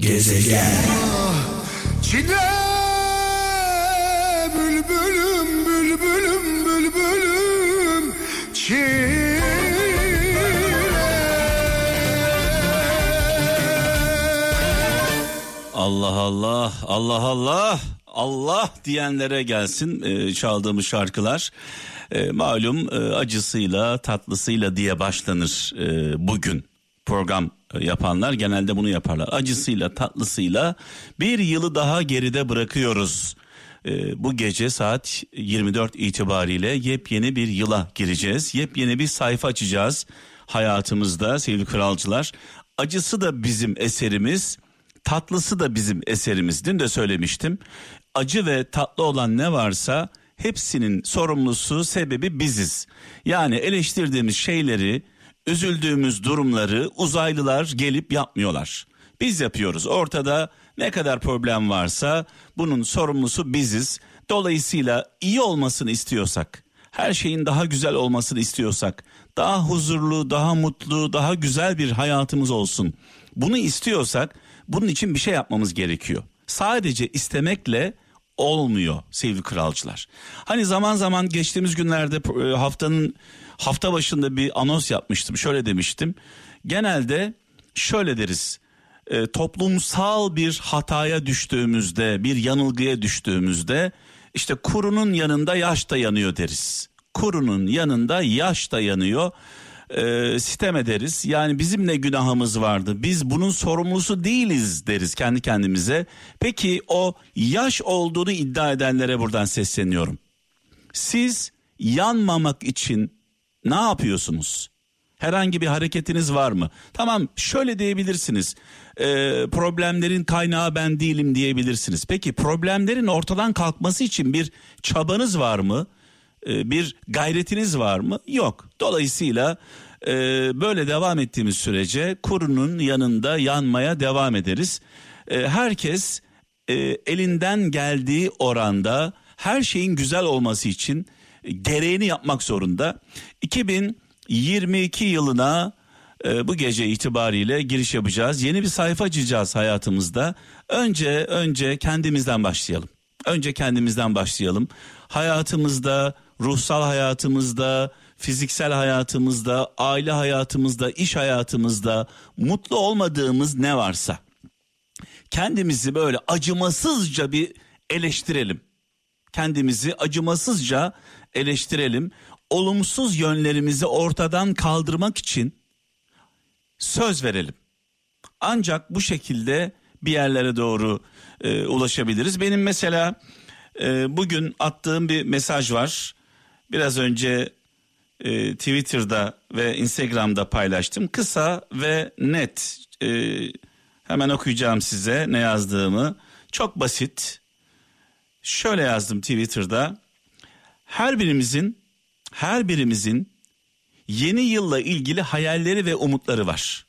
Gezegen. Çile bülbülüm bülbülüm bülbülüm çile. Allah Allah Allah Allah Allah diyenlere gelsin e, çaldığımız şarkılar. E, malum e, acısıyla tatlısıyla diye başlanır e, bugün program yapanlar genelde bunu yaparlar. Acısıyla tatlısıyla bir yılı daha geride bırakıyoruz. E, bu gece saat 24 itibariyle yepyeni bir yıla gireceğiz. Yepyeni bir sayfa açacağız hayatımızda sevgili kralcılar. Acısı da bizim eserimiz, tatlısı da bizim eserimiz. Dün de söylemiştim. Acı ve tatlı olan ne varsa hepsinin sorumlusu sebebi biziz. Yani eleştirdiğimiz şeyleri, üzüldüğümüz durumları uzaylılar gelip yapmıyorlar. Biz yapıyoruz. Ortada ne kadar problem varsa bunun sorumlusu biziz. Dolayısıyla iyi olmasını istiyorsak, her şeyin daha güzel olmasını istiyorsak, daha huzurlu, daha mutlu, daha güzel bir hayatımız olsun. Bunu istiyorsak bunun için bir şey yapmamız gerekiyor. Sadece istemekle olmuyor sevgili kralcılar. Hani zaman zaman geçtiğimiz günlerde e, haftanın hafta başında bir anons yapmıştım. Şöyle demiştim. Genelde şöyle deriz. E, toplumsal bir hataya düştüğümüzde, bir yanılgıya düştüğümüzde işte kurunun yanında yaş da yanıyor deriz. Kurunun yanında yaş da yanıyor. E, sitem ederiz. Yani bizim ne günahımız vardı? Biz bunun sorumlusu değiliz deriz kendi kendimize. Peki o yaş olduğunu iddia edenlere buradan sesleniyorum. Siz yanmamak için ne yapıyorsunuz? Herhangi bir hareketiniz var mı? Tamam şöyle diyebilirsiniz. Ee, problemlerin kaynağı ben değilim diyebilirsiniz. Peki problemlerin ortadan kalkması için bir çabanız var mı? Ee, bir gayretiniz var mı? Yok. Dolayısıyla e, böyle devam ettiğimiz sürece kurunun yanında yanmaya devam ederiz. E, herkes e, elinden geldiği oranda her şeyin güzel olması için gereğini yapmak zorunda. 2022 yılına e, bu gece itibariyle giriş yapacağız. Yeni bir sayfa açacağız hayatımızda. Önce önce kendimizden başlayalım. Önce kendimizden başlayalım. Hayatımızda, ruhsal hayatımızda, fiziksel hayatımızda, aile hayatımızda, iş hayatımızda mutlu olmadığımız ne varsa kendimizi böyle acımasızca bir eleştirelim. Kendimizi acımasızca eleştirelim. Olumsuz yönlerimizi ortadan kaldırmak için söz verelim. Ancak bu şekilde bir yerlere doğru e, ulaşabiliriz. Benim mesela e, bugün attığım bir mesaj var. Biraz önce e, Twitter'da ve Instagram'da paylaştım. Kısa ve net. E, hemen okuyacağım size ne yazdığımı. Çok basit. Şöyle yazdım Twitter'da. Her birimizin her birimizin yeni yılla ilgili hayalleri ve umutları var.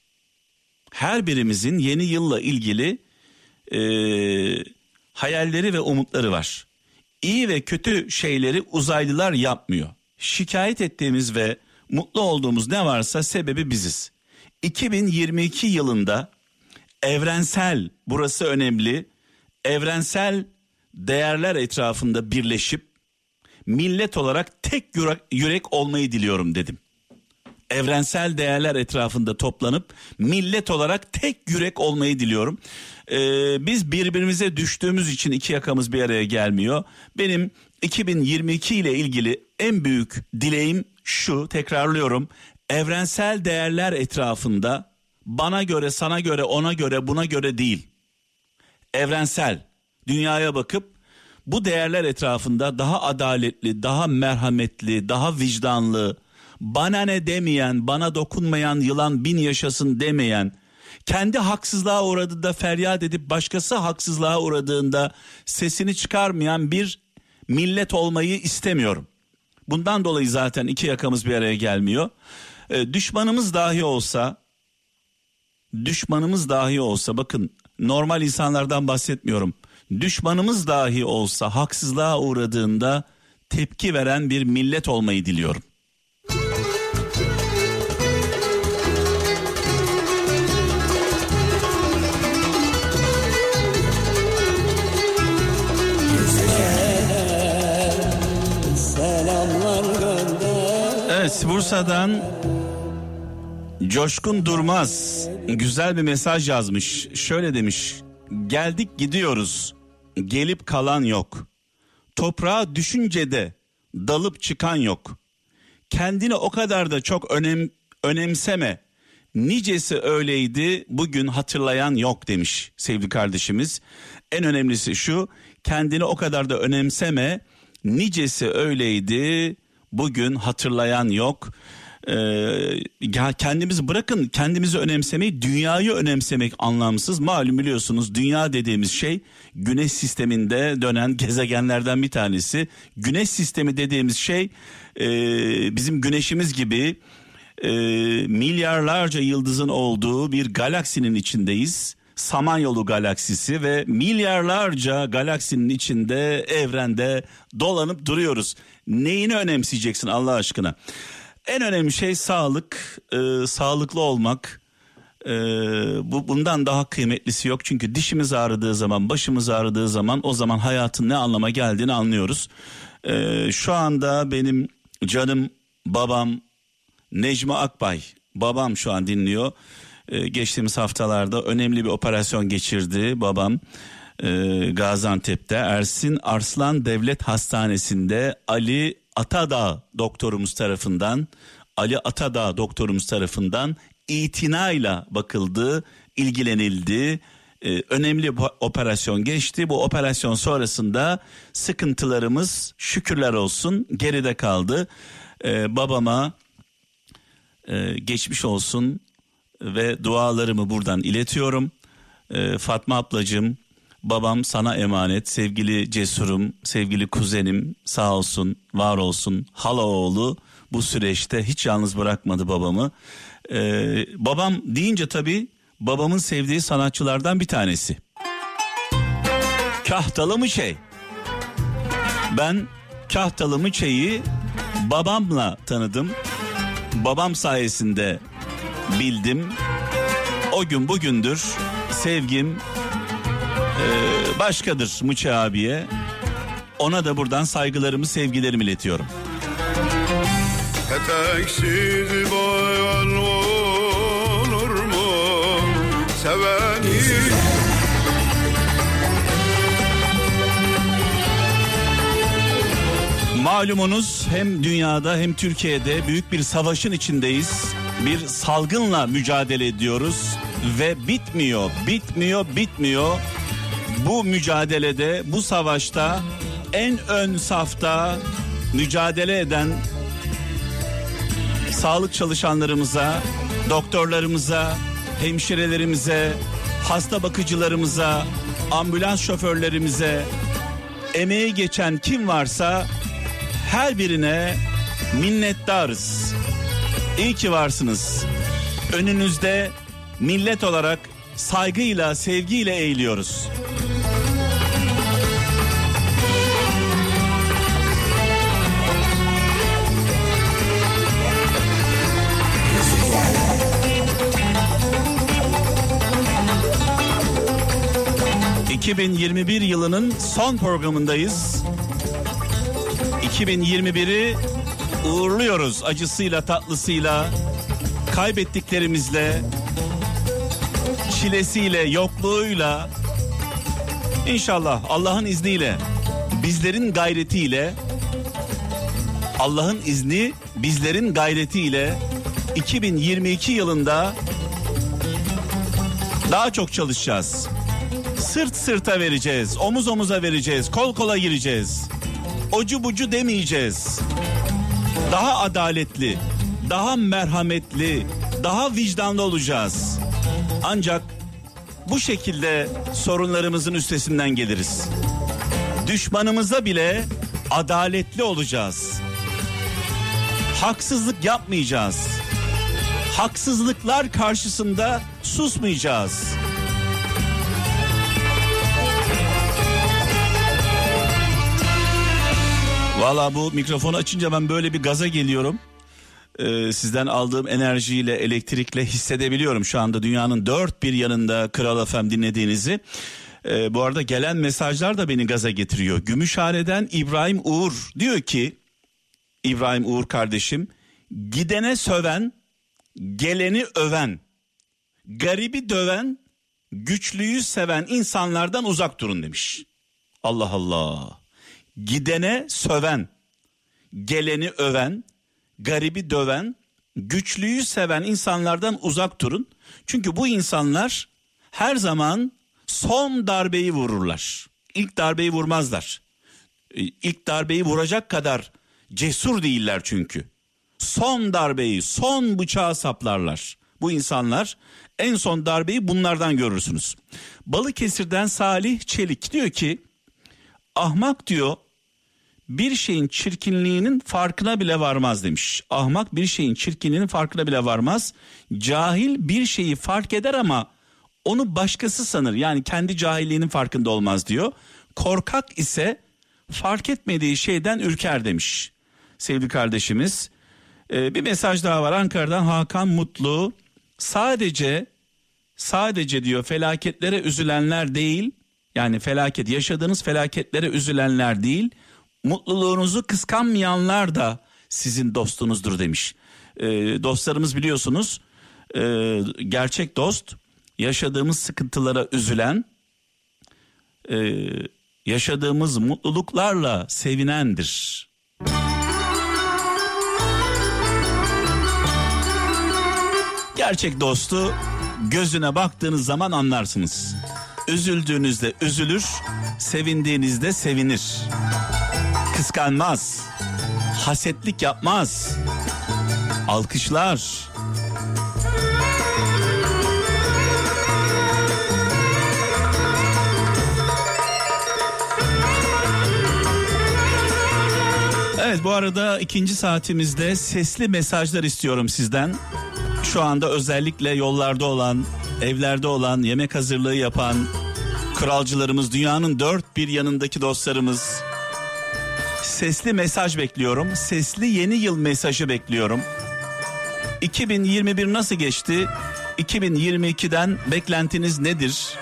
Her birimizin yeni yılla ilgili e, hayalleri ve umutları var. İyi ve kötü şeyleri uzaylılar yapmıyor. Şikayet ettiğimiz ve mutlu olduğumuz ne varsa sebebi biziz. 2022 yılında evrensel, burası önemli, evrensel değerler etrafında birleşip millet olarak tek yürek, olmayı diliyorum dedim. Evrensel değerler etrafında toplanıp millet olarak tek yürek olmayı diliyorum. Ee, biz birbirimize düştüğümüz için iki yakamız bir araya gelmiyor. Benim 2022 ile ilgili en büyük dileğim şu tekrarlıyorum. Evrensel değerler etrafında bana göre, sana göre, ona göre, buna göre değil. Evrensel dünyaya bakıp bu değerler etrafında daha adaletli, daha merhametli, daha vicdanlı, bana ne demeyen, bana dokunmayan yılan bin yaşasın demeyen, kendi haksızlığa uğradığında feryat edip başkası haksızlığa uğradığında sesini çıkarmayan bir millet olmayı istemiyorum. Bundan dolayı zaten iki yakamız bir araya gelmiyor. E, düşmanımız dahi olsa, düşmanımız dahi olsa bakın normal insanlardan bahsetmiyorum düşmanımız dahi olsa haksızlığa uğradığında tepki veren bir millet olmayı diliyorum. Evet Bursa'dan Coşkun Durmaz güzel bir mesaj yazmış. Şöyle demiş. Geldik gidiyoruz. Gelip kalan yok. Toprağa düşüncede dalıp çıkan yok. Kendini o kadar da çok önem önemseme. Nicesi öyleydi bugün hatırlayan yok demiş sevgili kardeşimiz. En önemlisi şu kendini o kadar da önemseme. Nicesi öyleydi bugün hatırlayan yok. Ya kendimizi bırakın kendimizi önemsemeyi dünyayı önemsemek anlamsız malum biliyorsunuz dünya dediğimiz şey güneş sisteminde dönen gezegenlerden bir tanesi güneş sistemi dediğimiz şey e, bizim güneşimiz gibi e, milyarlarca yıldızın olduğu bir galaksinin içindeyiz Samanyolu galaksisi ve milyarlarca galaksinin içinde evrende dolanıp duruyoruz. Neyini önemseyeceksin Allah aşkına? En önemli şey sağlık, e, sağlıklı olmak. E, bu bundan daha kıymetlisi yok çünkü dişimiz ağrıdığı zaman, başımız ağrıdığı zaman o zaman hayatın ne anlama geldiğini anlıyoruz. E, şu anda benim canım babam Necmi Akbay, babam şu an dinliyor. E, geçtiğimiz haftalarda önemli bir operasyon geçirdi babam. E, Gaziantep'te Ersin Arslan Devlet Hastanesi'nde Ali Atadağ doktorumuz tarafından Ali Atadağ doktorumuz tarafından itinayla bakıldı, ilgilenildi. Ee, önemli bir operasyon geçti. Bu operasyon sonrasında sıkıntılarımız şükürler olsun geride kaldı. Ee, babama e, geçmiş olsun ve dualarımı buradan iletiyorum. Ee, Fatma ablacığım babam sana emanet sevgili cesurum sevgili kuzenim sağ olsun var olsun hala oğlu bu süreçte hiç yalnız bırakmadı babamı. Ee, babam deyince tabii babamın sevdiği sanatçılardan bir tanesi. Kahtalı mı şey? Ben Kahtalı mı şeyi babamla tanıdım. Babam sayesinde bildim. O gün bugündür sevgim ee, başkadır Muçi abiye. Ona da buradan saygılarımı sevgilerimi iletiyorum. Eteksiz boyan olur mu? Seveni Malumunuz hem dünyada hem Türkiye'de büyük bir savaşın içindeyiz. Bir salgınla mücadele ediyoruz ve bitmiyor, bitmiyor, bitmiyor. Bu mücadelede, bu savaşta en ön safta mücadele eden sağlık çalışanlarımıza, doktorlarımıza, hemşirelerimize, hasta bakıcılarımıza, ambulans şoförlerimize, emeği geçen kim varsa her birine minnettarız. İyi ki varsınız. Önünüzde millet olarak saygıyla, sevgiyle eğiliyoruz. ...2021 yılının son programındayız. 2021'i uğurluyoruz acısıyla tatlısıyla kaybettiklerimizle çilesiyle yokluğuyla inşallah Allah'ın izniyle bizlerin gayretiyle Allah'ın izni bizlerin gayretiyle 2022 yılında daha çok çalışacağız. Sırt sırta vereceğiz, omuz omuza vereceğiz, kol kola gireceğiz ocu bucu demeyeceğiz. Daha adaletli, daha merhametli, daha vicdanlı olacağız. Ancak bu şekilde sorunlarımızın üstesinden geliriz. Düşmanımıza bile adaletli olacağız. Haksızlık yapmayacağız. Haksızlıklar karşısında susmayacağız. Valla bu mikrofonu açınca ben böyle bir gaza geliyorum. Ee, sizden aldığım enerjiyle, elektrikle hissedebiliyorum şu anda dünyanın dört bir yanında Kral FM dinlediğinizi. Ee, bu arada gelen mesajlar da beni gaza getiriyor. Gümüşhane'den İbrahim Uğur diyor ki, İbrahim Uğur kardeşim, Gidene söven, geleni öven, garibi döven, güçlüyü seven insanlardan uzak durun demiş. Allah Allah. Gidene söven, geleni öven, garibi döven, güçlüyü seven insanlardan uzak durun. Çünkü bu insanlar her zaman son darbeyi vururlar. İlk darbeyi vurmazlar. E, ilk darbeyi vuracak kadar cesur değiller çünkü. Son darbeyi, son bıçağı saplarlar. Bu insanlar en son darbeyi bunlardan görürsünüz. Balıkesir'den Salih Çelik diyor ki ahmak diyor bir şeyin çirkinliğinin farkına bile varmaz demiş. Ahmak bir şeyin çirkinliğinin farkına bile varmaz. Cahil bir şeyi fark eder ama onu başkası sanır. Yani kendi cahilliğinin farkında olmaz diyor. Korkak ise fark etmediği şeyden ürker demiş sevgili kardeşimiz. Ee, bir mesaj daha var Ankara'dan Hakan Mutlu. Sadece sadece diyor felaketlere üzülenler değil yani felaket yaşadığınız felaketlere üzülenler değil mutluluğunuzu kıskanmayanlar da sizin dostunuzdur demiş. Ee, dostlarımız biliyorsunuz e, gerçek dost yaşadığımız sıkıntılara üzülen e, yaşadığımız mutluluklarla sevinendir. Gerçek dostu gözüne baktığınız zaman anlarsınız. Üzüldüğünüzde üzülür, sevindiğinizde sevinir. Kıskanmaz, hasetlik yapmaz. Alkışlar. Evet bu arada ikinci saatimizde sesli mesajlar istiyorum sizden. Şu anda özellikle yollarda olan, evlerde olan, yemek hazırlığı yapan kralcılarımız, dünyanın dört bir yanındaki dostlarımız. Sesli mesaj bekliyorum. Sesli yeni yıl mesajı bekliyorum. 2021 nasıl geçti? 2022'den beklentiniz nedir?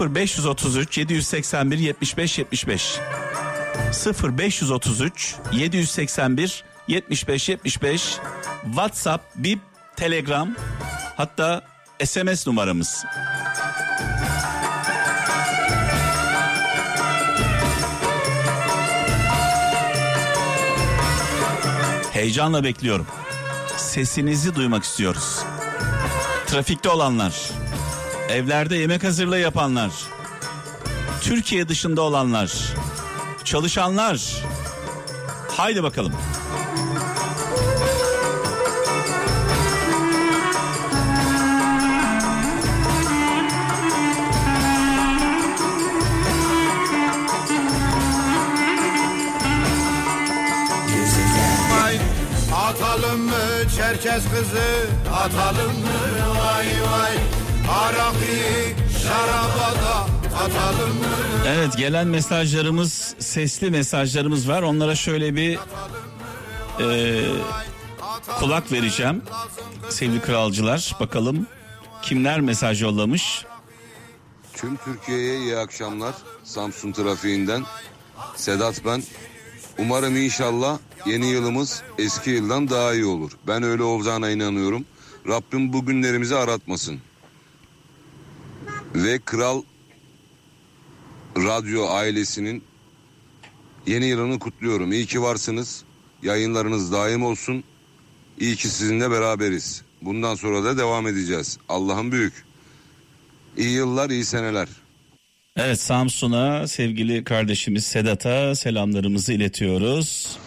0533 781 75 75 0533 781 75 75 WhatsApp, Bip, Telegram hatta SMS numaramız. Heyecanla bekliyorum. Sesinizi duymak istiyoruz. Trafikte olanlar, evlerde yemek hazırlığı yapanlar, Türkiye dışında olanlar, çalışanlar. Haydi bakalım. Çerkez kızı atalım mı vay vay Arakı şarabada atalım mı Evet gelen mesajlarımız sesli mesajlarımız var. Onlara şöyle bir e, kulak vereceğim. Sevgili kralcılar bakalım kimler mesaj yollamış. Tüm Türkiye'ye iyi akşamlar. Samsun trafiğinden. Sedat ben. Umarım inşallah yeni yılımız eski yıldan daha iyi olur. Ben öyle olacağına inanıyorum. Rabbim bu günlerimizi aratmasın. Ve Kral Radyo ailesinin yeni yılını kutluyorum. İyi ki varsınız. Yayınlarınız daim olsun. İyi ki sizinle beraberiz. Bundan sonra da devam edeceğiz. Allah'ın büyük. İyi yıllar, iyi seneler. Evet Samsun'a sevgili kardeşimiz Sedat'a selamlarımızı iletiyoruz.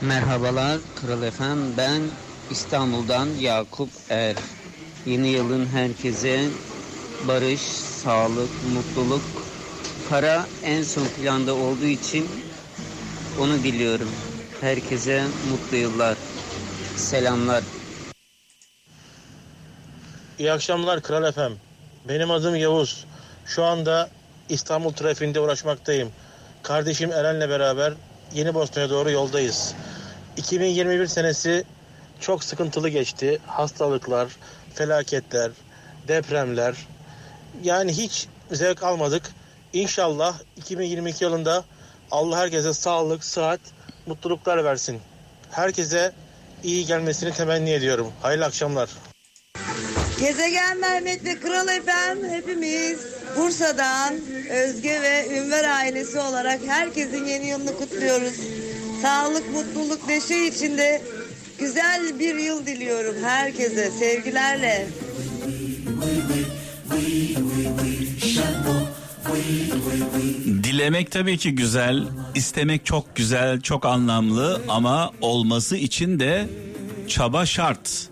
Merhabalar Kral Efem ben İstanbul'dan Yakup Er. Yeni yılın herkese barış, sağlık, mutluluk. Para en son planda olduğu için onu diliyorum. Herkese mutlu yıllar. Selamlar. İyi akşamlar Kral Efem. Benim adım Yavuz. Şu anda İstanbul trafiğinde uğraşmaktayım. Kardeşim Eren'le beraber Yeni Bosna'ya doğru yoldayız. 2021 senesi çok sıkıntılı geçti. Hastalıklar, felaketler, depremler. Yani hiç zevk almadık. İnşallah 2022 yılında Allah herkese sağlık, sıhhat, mutluluklar versin. Herkese iyi gelmesini temenni ediyorum. Hayırlı akşamlar. Gezegen Mehmet ve Kral Efem hepimiz Bursa'dan Özge ve Ünver ailesi olarak herkesin yeni yılını kutluyoruz. Sağlık, mutluluk, neşe içinde güzel bir yıl diliyorum herkese sevgilerle. Dilemek tabii ki güzel, istemek çok güzel, çok anlamlı ama olması için de çaba şart.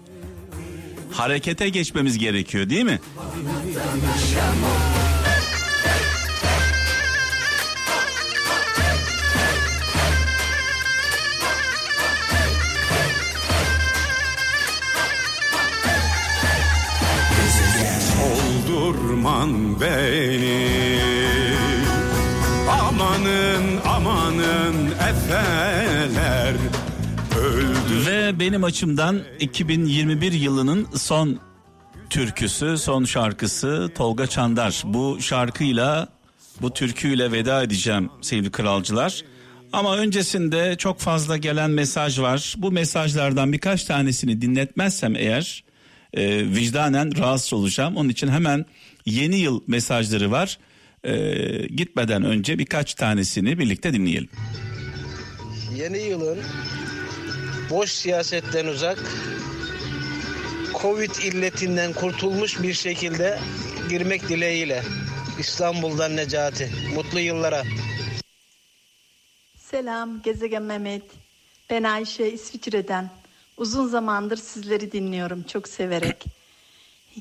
Harekete geçmemiz gerekiyor değil mi? Oldurman beni Amanın amanın efeler Öldü Ve benim açımdan 2021 yılının son türküsü, son şarkısı Tolga Çandar. Bu şarkıyla, bu türküyle veda edeceğim sevgili kralcılar. Ama öncesinde çok fazla gelen mesaj var. Bu mesajlardan birkaç tanesini dinletmezsem eğer e, vicdanen rahatsız olacağım. Onun için hemen yeni yıl mesajları var. E, gitmeden önce birkaç tanesini birlikte dinleyelim. Yeni yılın boş siyasetten uzak, Covid illetinden kurtulmuş bir şekilde girmek dileğiyle. İstanbul'dan Necati. Mutlu yıllara. Selam Gezegen Mehmet. Ben Ayşe İsviçre'den. Uzun zamandır sizleri dinliyorum çok severek.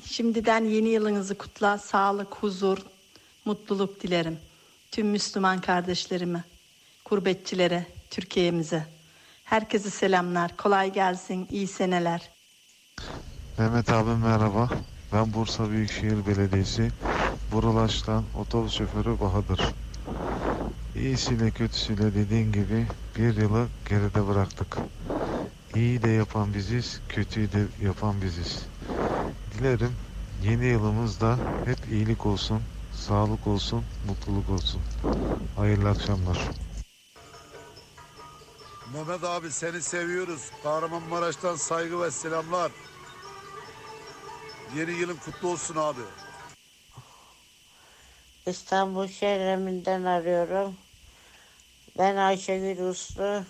Şimdiden yeni yılınızı kutla, sağlık, huzur, mutluluk dilerim. Tüm Müslüman kardeşlerime, gurbetçilere, Türkiye'mize. Herkese selamlar, kolay gelsin, iyi seneler. Mehmet abi merhaba. Ben Bursa Büyükşehir Belediyesi Burulaş'tan otobüs şoförü Bahadır. İyisiyle kötüsüyle dediğin gibi bir yılı geride bıraktık. İyi de yapan biziz, kötüyü de yapan biziz. Dilerim yeni yılımızda hep iyilik olsun, sağlık olsun, mutluluk olsun. Hayırlı akşamlar. Mehmet abi seni seviyoruz. Kahramanmaraş'tan saygı ve selamlar. Yeni yılın kutlu olsun abi. İstanbul Şehreminden arıyorum. Ben Ayşegül Uslu.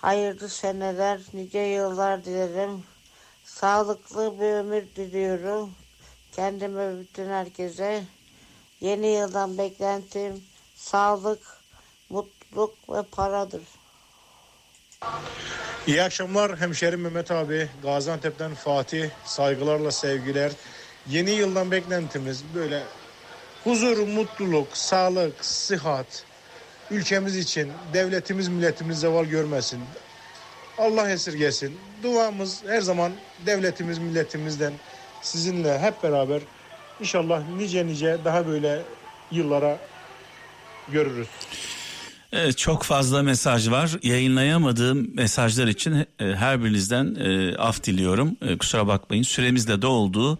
Hayırlı seneler, nice yıllar dilerim. Sağlıklı bir ömür diliyorum. Kendime bütün herkese. Yeni yıldan beklentim sağlık, mutluluk ve paradır. İyi akşamlar hemşerim Mehmet abi. Gaziantep'ten Fatih. Saygılarla sevgiler. Yeni yıldan beklentimiz böyle huzur, mutluluk, sağlık, sıhhat. Ülkemiz için, devletimiz, milletimiz zeval görmesin. Allah esirgesin. Duamız her zaman devletimiz, milletimizden sizinle hep beraber inşallah nice nice daha böyle yıllara görürüz. Evet çok fazla mesaj var. Yayınlayamadığım mesajlar için e, her birinizden e, af diliyorum. E, kusura bakmayın. Süremiz de doldu.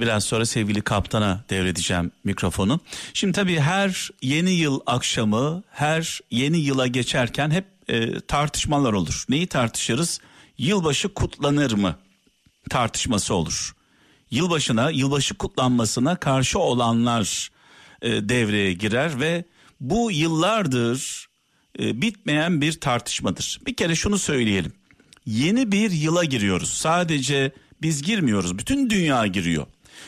Biraz sonra sevgili kaptana devredeceğim mikrofonu. Şimdi tabii her yeni yıl akşamı, her yeni yıla geçerken hep e, tartışmalar olur. Neyi tartışırız? Yılbaşı kutlanır mı? Tartışması olur. Yılbaşına, yılbaşı kutlanmasına karşı olanlar e, devreye girer ve bu yıllardır e, bitmeyen bir tartışmadır. Bir kere şunu söyleyelim. Yeni bir yıla giriyoruz. Sadece biz girmiyoruz. Bütün dünya giriyor.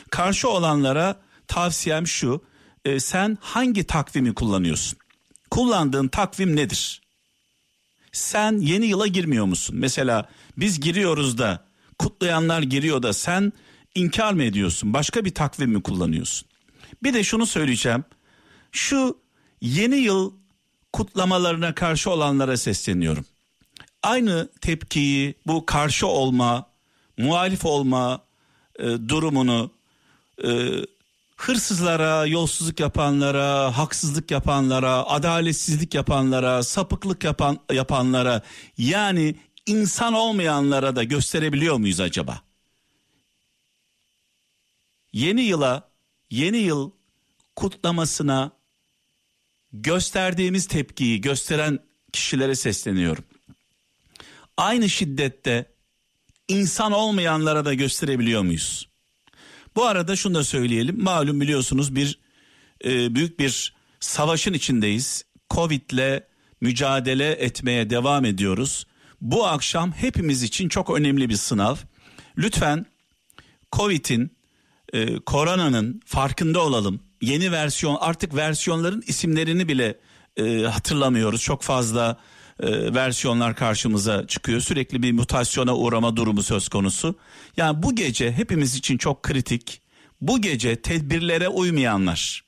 Karşı olanlara tavsiyem şu. e, sen hangi takvimi kullanıyorsun? Kullandığın takvim nedir? Sen yeni yıla girmiyor musun? Mesela biz giriyoruz da kutlayanlar giriyor da sen inkar mı ediyorsun? Başka bir takvim mi kullanıyorsun? Bir de şunu söyleyeceğim. Şu yeni yıl kutlamalarına karşı olanlara sesleniyorum. Aynı tepkiyi bu karşı olma, muhalif olma e, durumunu e, hırsızlara, yolsuzluk yapanlara, haksızlık yapanlara, adaletsizlik yapanlara, sapıklık yapan yapanlara yani insan olmayanlara da gösterebiliyor muyuz acaba? Yeni yıla, yeni yıl kutlamasına gösterdiğimiz tepkiyi gösteren kişilere sesleniyorum. aynı şiddette insan olmayanlara da gösterebiliyor muyuz? Bu arada şunu da söyleyelim. Malum biliyorsunuz bir e, büyük bir savaşın içindeyiz. Covid'le mücadele etmeye devam ediyoruz. Bu akşam hepimiz için çok önemli bir sınav. Lütfen Covid'in, e, koronanın farkında olalım. Yeni versiyon artık versiyonların isimlerini bile e, hatırlamıyoruz. Çok fazla e, versiyonlar karşımıza çıkıyor. Sürekli bir mutasyona uğrama durumu söz konusu. Yani bu gece hepimiz için çok kritik. Bu gece tedbirlere uymayanlar,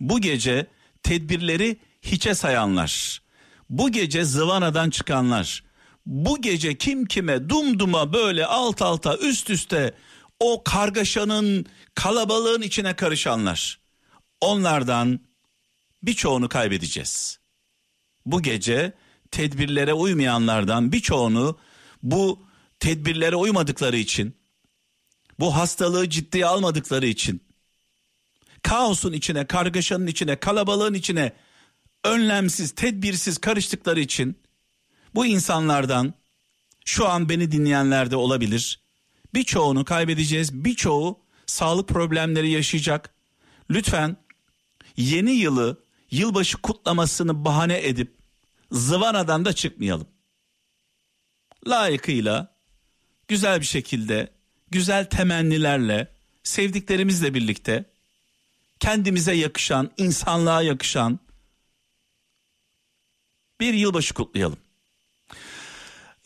bu gece tedbirleri hiçe sayanlar, bu gece zıvanadan çıkanlar, bu gece kim kime dumduma böyle alt alta üst üste o kargaşanın kalabalığın içine karışanlar. Onlardan birçoğunu kaybedeceğiz. Bu gece tedbirlere uymayanlardan birçoğunu bu tedbirlere uymadıkları için, bu hastalığı ciddiye almadıkları için, kaosun içine, kargaşanın içine, kalabalığın içine önlemsiz, tedbirsiz karıştıkları için bu insanlardan şu an beni dinleyenler de olabilir. Birçoğunu kaybedeceğiz. Birçoğu sağlık problemleri yaşayacak. Lütfen yeni yılı, yılbaşı kutlamasını bahane edip zıvanadan da çıkmayalım. Layıkıyla, güzel bir şekilde, güzel temennilerle, sevdiklerimizle birlikte kendimize yakışan, insanlığa yakışan bir yılbaşı kutlayalım.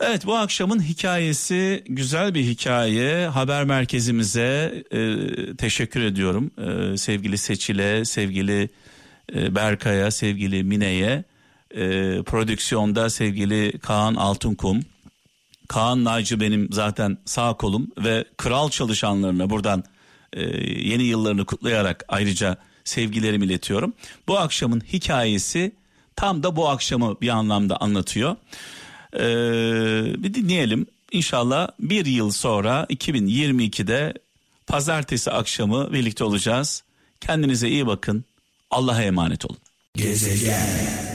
Evet bu akşamın hikayesi güzel bir hikaye. Haber merkezimize e, teşekkür ediyorum. E, sevgili Seçil'e, sevgili e, Berkay'a, sevgili Mine'ye, e, prodüksiyonda sevgili Kaan Altunkum. Kaan Naycı benim zaten sağ kolum ve kral çalışanlarına buradan e, yeni yıllarını kutlayarak ayrıca sevgilerimi iletiyorum. Bu akşamın hikayesi tam da bu akşamı bir anlamda anlatıyor. Ee, bir dinleyelim. İnşallah bir yıl sonra 2022'de pazartesi akşamı birlikte olacağız. Kendinize iyi bakın. Allah'a emanet olun. Gezegen